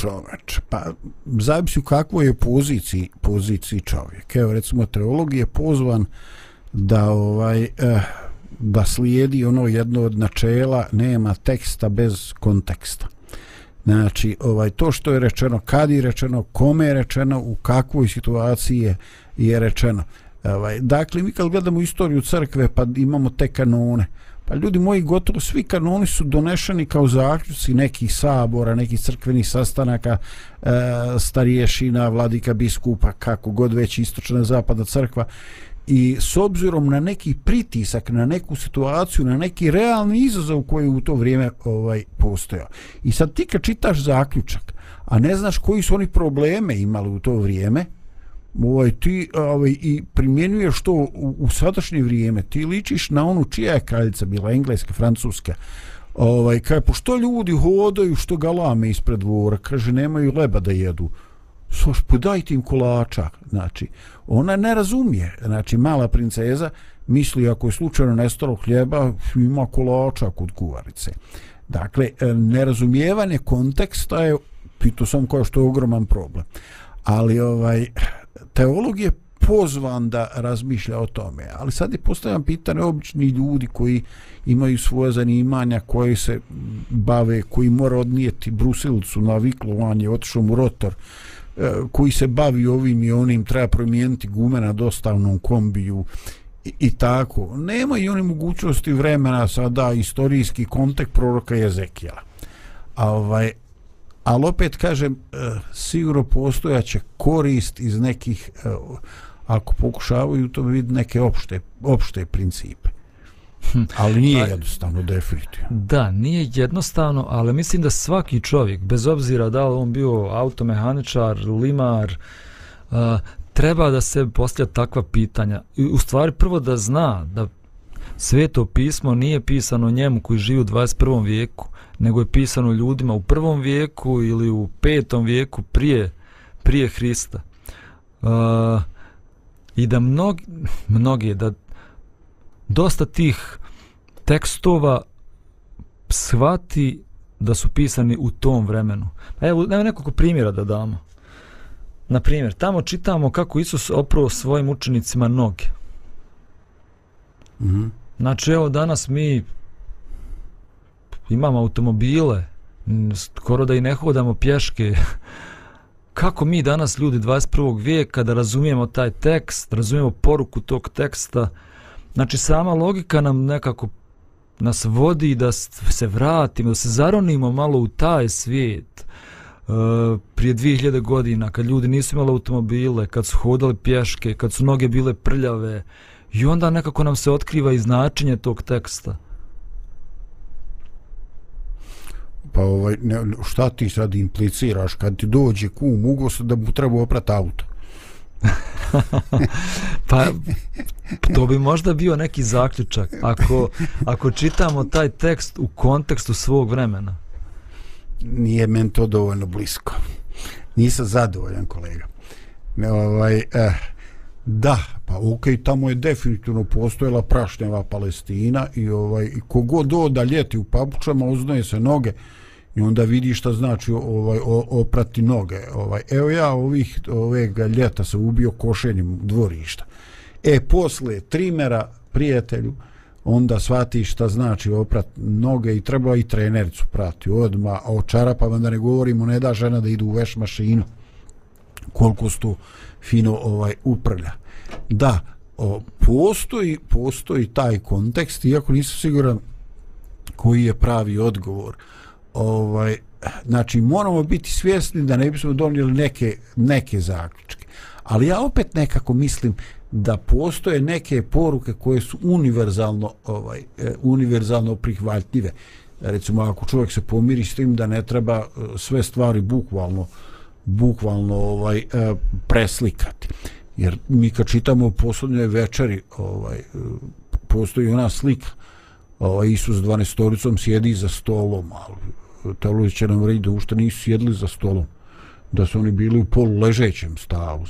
čoveč, pa zavisi u kakvoj je poziciji, poziciji čovjek. Evo, recimo, teolog je pozvan da ovaj eh, da slijedi ono jedno od načela nema teksta bez konteksta. Znači, ovaj to što je rečeno, kad je rečeno, kome je rečeno, u kakvoj situaciji je, je rečeno. Ovaj, dakle, mi kad gledamo istoriju crkve, pa imamo te kanone, Pa ljudi moji, gotovo svi kanoni su donešeni kao zaključci nekih sabora, nekih crkvenih sastanaka, e, stariješina, vladika, biskupa, kako god već istočna zapadna crkva. I s obzirom na neki pritisak, na neku situaciju, na neki realni izazov koji u to vrijeme ovaj postojao. I sad ti kad čitaš zaključak, a ne znaš koji su oni probleme imali u to vrijeme, ovaj, ti ovaj, i primjenjuješ to u, u sadašnje vrijeme, ti ličiš na onu čija je kraljica bila, engleska, francuska, ovaj, kaj, pošto ljudi hodaju što galame ispred dvora, kaže, nemaju leba da jedu, soš, podajte im kolača, znači, ona ne razumije, znači, mala princeza misli, ako je slučajno nestalo hljeba, ima kolača kod kuvarice. Dakle, e, nerazumijevanje konteksta je, pitao sam koja što je ogroman problem. Ali, ovaj, teolog je pozvan da razmišlja o tome, ali sad je postavljam pitanje obični ljudi koji imaju svoje zanimanja, koji se bave, koji mora odnijeti brusilcu na viklovanje, otišao mu rotor, E, koji se bavi ovim i onim, treba promijeniti gume na dostavnom kombiju i, i tako. Nema i oni mogućnosti vremena sada istorijski kontekst proroka Jezekijela. A ovaj, ali opet kažem e, sigurno postojaće korist iz nekih e, ako pokušavaju to vidjeti neke opšte, opšte principe ali nije jednostavno definitivno da, nije jednostavno ali mislim da svaki čovjek bez obzira da li on bio automehaničar, limar uh, treba da se postavlja takva pitanja i u stvari prvo da zna da sveto pismo nije pisano njemu koji živi u 21. vijeku nego je pisano ljudima u prvom vijeku ili u petom vijeku prije, prije Hrista. Uh, I da mnogi, mnogi, da dosta tih tekstova shvati da su pisani u tom vremenu. Evo, evo nekoliko primjera da damo. Na primjer, tamo čitamo kako Isus opravo svojim učenicima noge. Mm -hmm. Znači, evo danas mi imamo automobile, skoro da i ne hodamo pješke. Kako mi danas ljudi 21. vijeka da razumijemo taj tekst, razumijemo poruku tog teksta, znači sama logika nam nekako nas vodi da se vratimo, da se zaronimo malo u taj svijet. Uh, prije 2000 godina kad ljudi nisu imali automobile, kad su hodali pješke, kad su noge bile prljave i onda nekako nam se otkriva i značenje tog teksta. Pa ovaj, ne, šta ti sad impliciraš kad ti dođe kum ugos da mu treba oprati auto? pa to bi možda bio neki zaključak ako, ako čitamo taj tekst u kontekstu svog vremena. Nije men to dovoljno blisko. Nisam zadovoljan kolega. Ne, ovaj, eh, da, pa ok, tamo je definitivno postojala prašnjava Palestina i ovaj, kogod oda ljeti u papučama, uznaje se noge, i onda vidi šta znači ovaj oprati noge ovaj. Evo ja ovih oveg ljeta se ubio košenjem dvorišta. E posle trimera prijatelju onda shvati šta znači oprat noge i treba i trenericu prati odma a o čarapama da ne govorimo ne da žena da idu u veš mašinu koliko sto fino ovaj uprlja. Da o, postoji postoji taj kontekst iako nisam siguran koji je pravi odgovor ovaj znači moramo biti svjesni da ne bismo donijeli neke neke zaključke. Ali ja opet nekako mislim da postoje neke poruke koje su univerzalno ovaj e, univerzalno prihvatljive. Recimo ako čovjek se pomiri s tim da ne treba e, sve stvari bukvalno bukvalno ovaj e, preslikati. Jer mi kad čitamo u posljednjoj večeri ovaj postoji ona slika. Ovaj, Isus s storicom sjedi za stolom, ali teologi će nam reći da ušte nisu sjedli za stolom. Da su oni bili u polu ležećem stavu.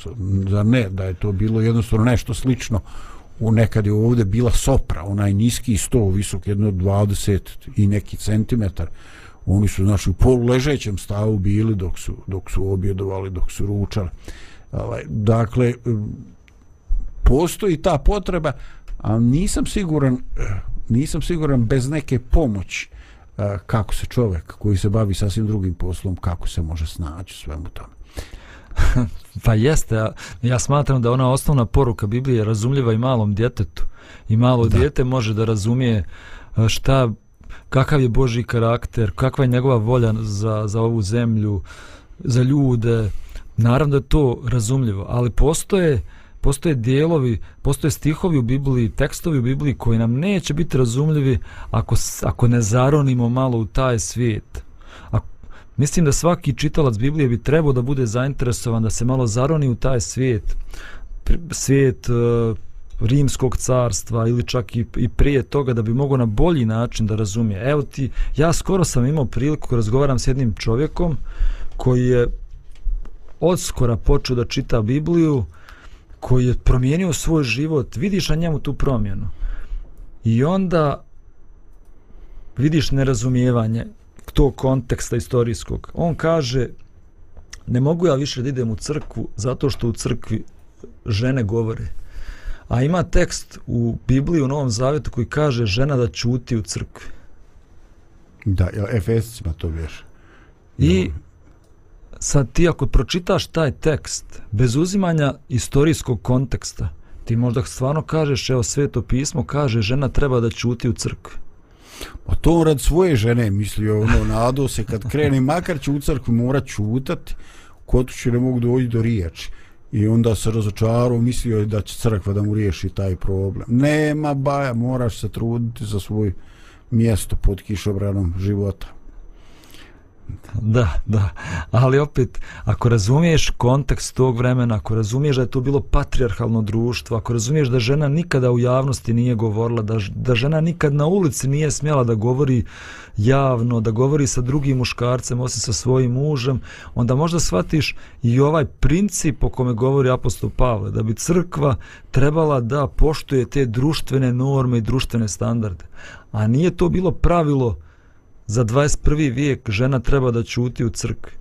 Za ne, da je to bilo jednostavno nešto slično. U nekad je ovdje bila sopra onaj niski sto visok jedno 20 i neki centimetar. Oni su znači u polu ležećem stavu bili dok su, dok su objedovali dok su ručali. Ovaj, dakle postoji ta potreba a nisam siguran nisam siguran bez neke pomoći kako se čovjek koji se bavi sasvim drugim poslom kako se može snaći svemu tome? Pa jeste ja, ja smatram da ona osnovna poruka Biblije je razumljiva i malom djetetu. I malo da. djete može da razumije šta kakav je Boži karakter kakva je njegova volja za, za ovu zemlju za ljude. Naravno da je to razumljivo ali postoje uh, postoje dijelovi, postoje stihovi u Bibliji, tekstovi u Bibliji koji nam neće biti razumljivi ako, ako ne zaronimo malo u taj svijet. A, mislim da svaki čitalac Biblije bi trebao da bude zainteresovan da se malo zaroni u taj svijet. Svijet uh, rimskog carstva ili čak i, i prije toga da bi mogao na bolji način da razumije. Evo ti, ja skoro sam imao priliku razgovaram s jednim čovjekom koji je odskora počeo da čita Bibliju, koji je promijenio svoj život, vidiš na njemu tu promjenu. I onda vidiš nerazumijevanje tog konteksta istorijskog. On kaže, ne mogu ja više da idem u crkvu zato što u crkvi žene govore. A ima tekst u Bibliji u Novom Zavjetu koji kaže žena da čuti u crkvi. Da, Efesicima to vješ. I sad ti ako pročitaš taj tekst bez uzimanja istorijskog konteksta, ti možda stvarno kažeš, evo sveto pismo kaže žena treba da čuti u crkvi. Pa to rad svoje žene, mislio ono, nado se kad krene, makar će u crkvi mora čutati, kod će ne mogu doći do riječi. I onda se razočarao, mislio je da će crkva da mu riješi taj problem. Nema baja, moraš se truditi za svoj mjesto pod kišobranom života. Da, da. Ali opet, ako razumiješ kontekst tog vremena, ako razumiješ da je to bilo patrijarhalno društvo, ako razumiješ da žena nikada u javnosti nije govorila, da, da žena nikad na ulici nije smjela da govori javno, da govori sa drugim muškarcem, osim sa svojim mužem, onda možda shvatiš i ovaj princip o kome govori apostol Pavle, da bi crkva trebala da poštuje te društvene norme i društvene standarde. A nije to bilo pravilo za 21. vijek žena treba da čuti u crkvi.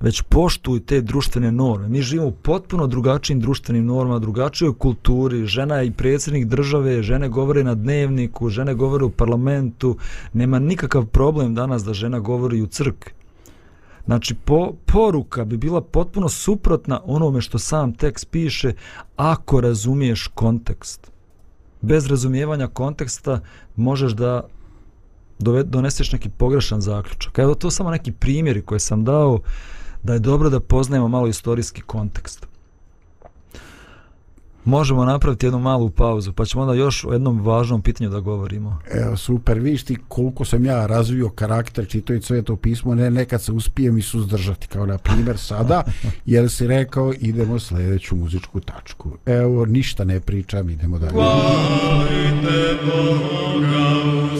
Već poštuj te društvene norme. Mi živimo u potpuno drugačijim društvenim normama, drugačijoj kulturi. Žena je i predsjednik države, žene govore na dnevniku, žene govore u parlamentu. Nema nikakav problem danas da žena govori u crkvi. Znači, po, poruka bi bila potpuno suprotna onome što sam tekst piše ako razumiješ kontekst. Bez razumijevanja konteksta možeš da doneseš neki pogrešan zaključak. Evo to samo neki primjeri koje sam dao da je dobro da poznajemo malo istorijski kontekst. Možemo napraviti jednu malu pauzu, pa ćemo onda još o jednom važnom pitanju da govorimo. Evo, super, vidiš ti koliko sam ja razvio karakter, čito i sveto pismo, ne, nekad se uspijem i suzdržati, kao na primjer sada, jer si rekao, idemo sljedeću muzičku tačku. Evo, ništa ne pričam, idemo dalje. Hvalite Boga u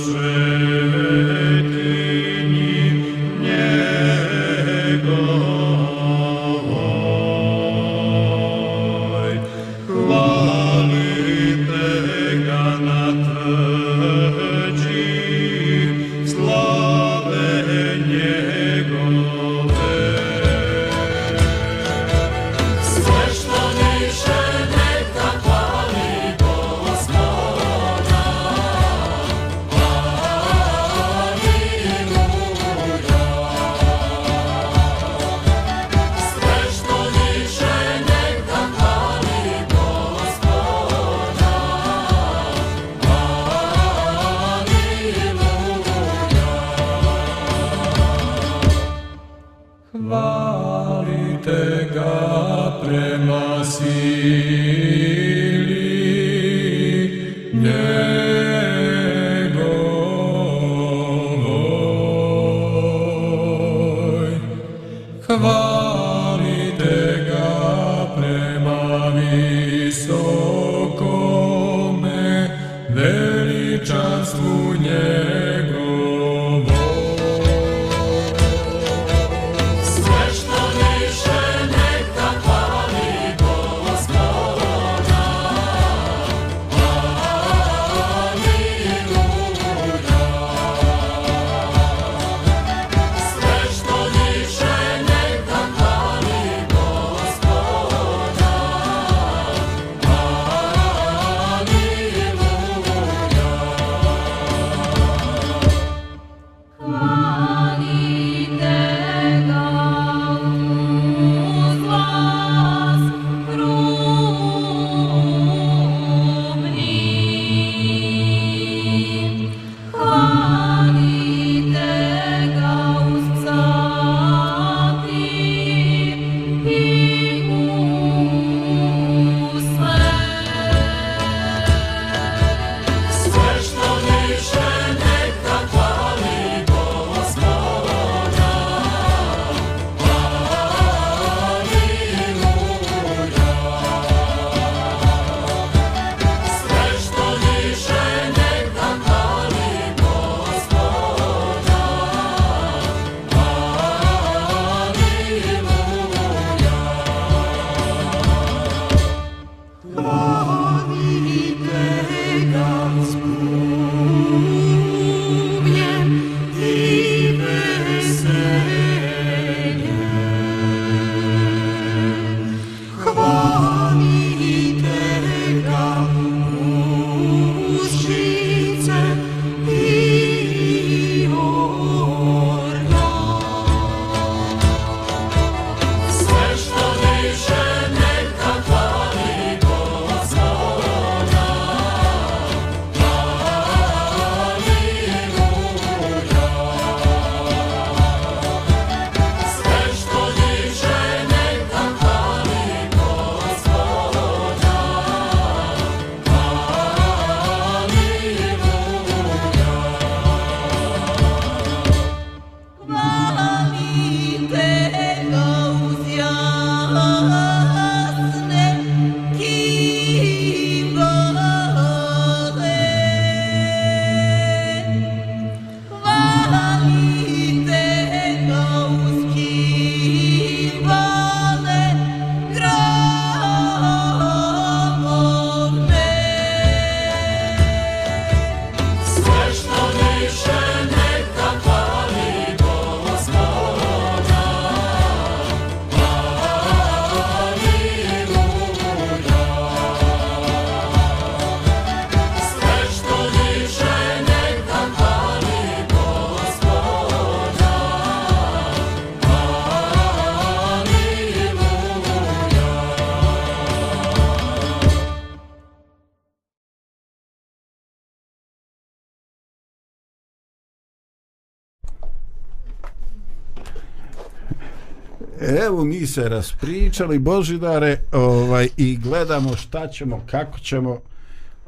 Evo mi se raspričali Božidare ovaj, i gledamo šta ćemo, kako ćemo,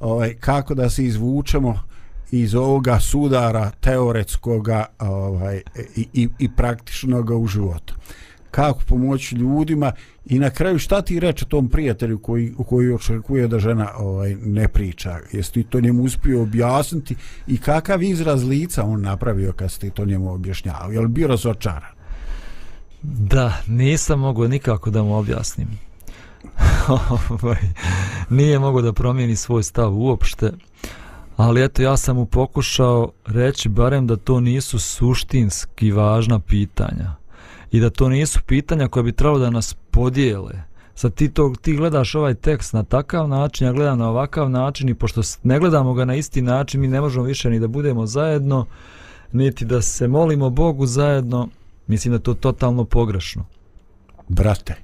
ovaj, kako da se izvučemo iz ovoga sudara teoretskoga ovaj, i, i, i praktičnog u životu. Kako pomoći ljudima i na kraju šta ti reče tom prijatelju koji, koji očekuje da žena ovaj, ne priča? Jesi ti to njemu uspio objasniti i kakav izraz lica on napravio kad si ti to njemu objašnjavao? Je li bio razočaran? Da, nisam mogao nikako da mu objasnim. Ovaj, nije mogao da promijeni svoj stav uopšte. Ali eto, ja sam mu pokušao reći barem da to nisu suštinski važna pitanja. I da to nisu pitanja koja bi trebalo da nas podijele. Sad ti, to, ti gledaš ovaj tekst na takav način, ja gledam na ovakav način i pošto ne gledamo ga na isti način, mi ne možemo više ni da budemo zajedno, niti da se molimo Bogu zajedno, Mislim da to totalno pogrešno. Brate,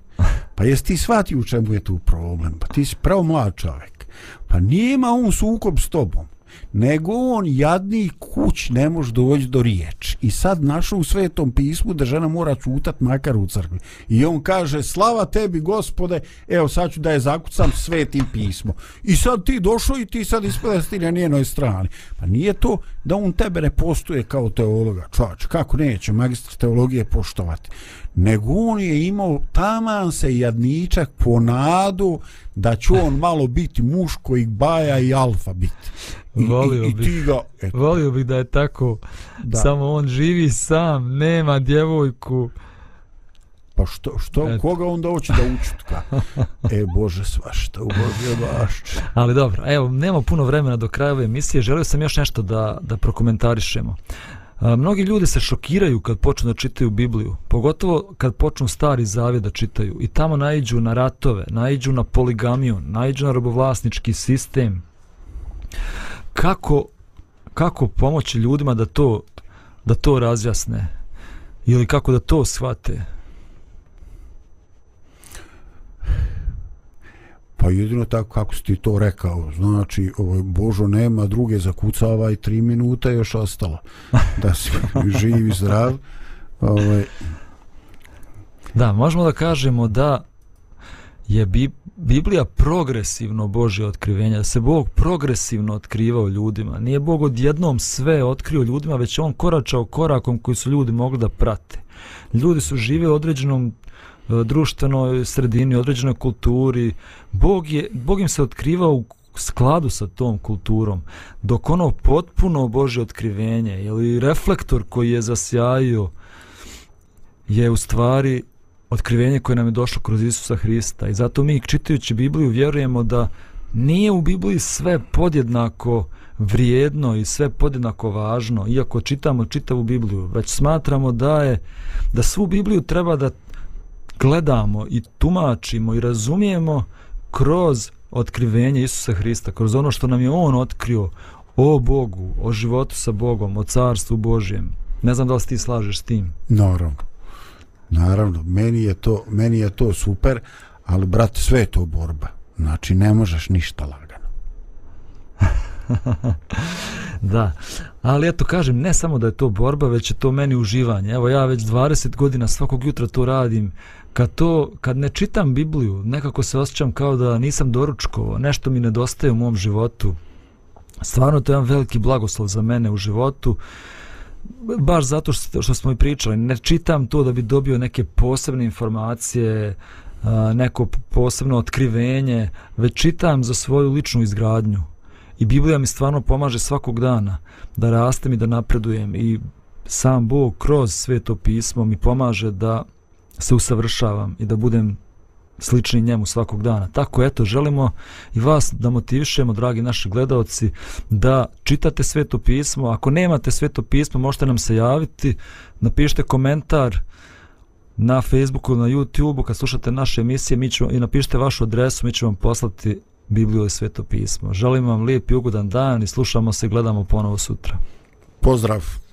pa jesi ti shvati u čemu je tu problem? Pa ti si pravo mlad čovjek. Pa nema on sukob s tobom nego on jadni kuć ne može doći do riječ i sad našao u svetom pismu da žena mora čutat makar u crkvi. I on kaže slava tebi gospode evo sad ću da je zakucam svetim pismo i sad ti došao i ti sad ispada ti na njenoj strani. Pa nije to da on tebe ne postuje kao teologa. Čač, kako neće magistar teologije poštovati? Nego on je imao taman se jadničak po nadu da će on malo biti muš koji baja i alfa biti I, volio i, i ti ga, eto. volio bih da je tako. Da. samo on živi sam nema djevojku. Pa što, što eto. koga on da hoće da učutka e bože svašta u bože baš ali dobro evo nema puno vremena do kraja ove emisije. Želio sam još nešto da, da prokomentarišemo A, mnogi ljudi se šokiraju kad počnu da čitaju Bibliju, pogotovo kad počnu stari zavjet da čitaju i tamo naiđu na ratove, naiđu na poligamiju, naiđu na robovlasnički sistem. Kako, kako pomoći ljudima da to, da to razjasne ili kako da to shvate? Pa jedino tako kako si ti to rekao, znači ovaj, Božo nema druge zakucava i tri minuta još ostalo da si živ i zdrav. Ovaj. Da, možemo da kažemo da je Bi Biblija progresivno Božje otkrivenje, da se Bog progresivno otkrivao ljudima. Nije Bog odjednom sve otkrio ljudima, već on koračao korakom koji su ljudi mogli da prate. Ljudi su žive u određenom E, društvenoj sredini, određenoj kulturi. Bog, je, Bog im se otkrivao u skladu sa tom kulturom, dok ono potpuno Bože otkrivenje ili reflektor koji je zasjajio je u stvari otkrivenje koje nam je došlo kroz Isusa Hrista. I zato mi čitajući Bibliju vjerujemo da nije u Bibliji sve podjednako vrijedno i sve podjednako važno, iako čitamo čitavu Bibliju, već smatramo da je da svu Bibliju treba da gledamo i tumačimo i razumijemo kroz otkrivenje Isusa Hrista, kroz ono što nam je On otkrio o Bogu, o životu sa Bogom, o carstvu Božjem. Ne znam da li ti slažeš s tim. Naravno. Naravno, meni je to, meni je to super, ali brat, sve je to borba. Znači, ne možeš ništa lagano. da, ali eto kažem, ne samo da je to borba, već je to meni uživanje. Evo ja već 20 godina svakog jutra to radim, kad to, kad ne čitam Bibliju, nekako se osjećam kao da nisam doručkovo, nešto mi nedostaje u mom životu. Stvarno to je jedan veliki blagoslov za mene u životu, baš zato što, što smo i pričali. Ne čitam to da bi dobio neke posebne informacije, neko posebno otkrivenje, već čitam za svoju ličnu izgradnju. I Biblija mi stvarno pomaže svakog dana da rastem i da napredujem i sam Bog kroz sveto pismo mi pomaže da se usavršavam i da budem slični njemu svakog dana. Tako eto, želimo i vas da motivišemo, dragi naši gledalci, da čitate sveto pismo. Ako nemate sveto pismo, možete nam se javiti, napišite komentar na Facebooku, na YouTubeu, kad slušate naše emisije mi ćemo, i napišite vašu adresu, mi ćemo vam poslati Bibliju i sveto pismo. Želim vam lijep i ugodan dan i slušamo se i gledamo ponovo sutra. Pozdrav!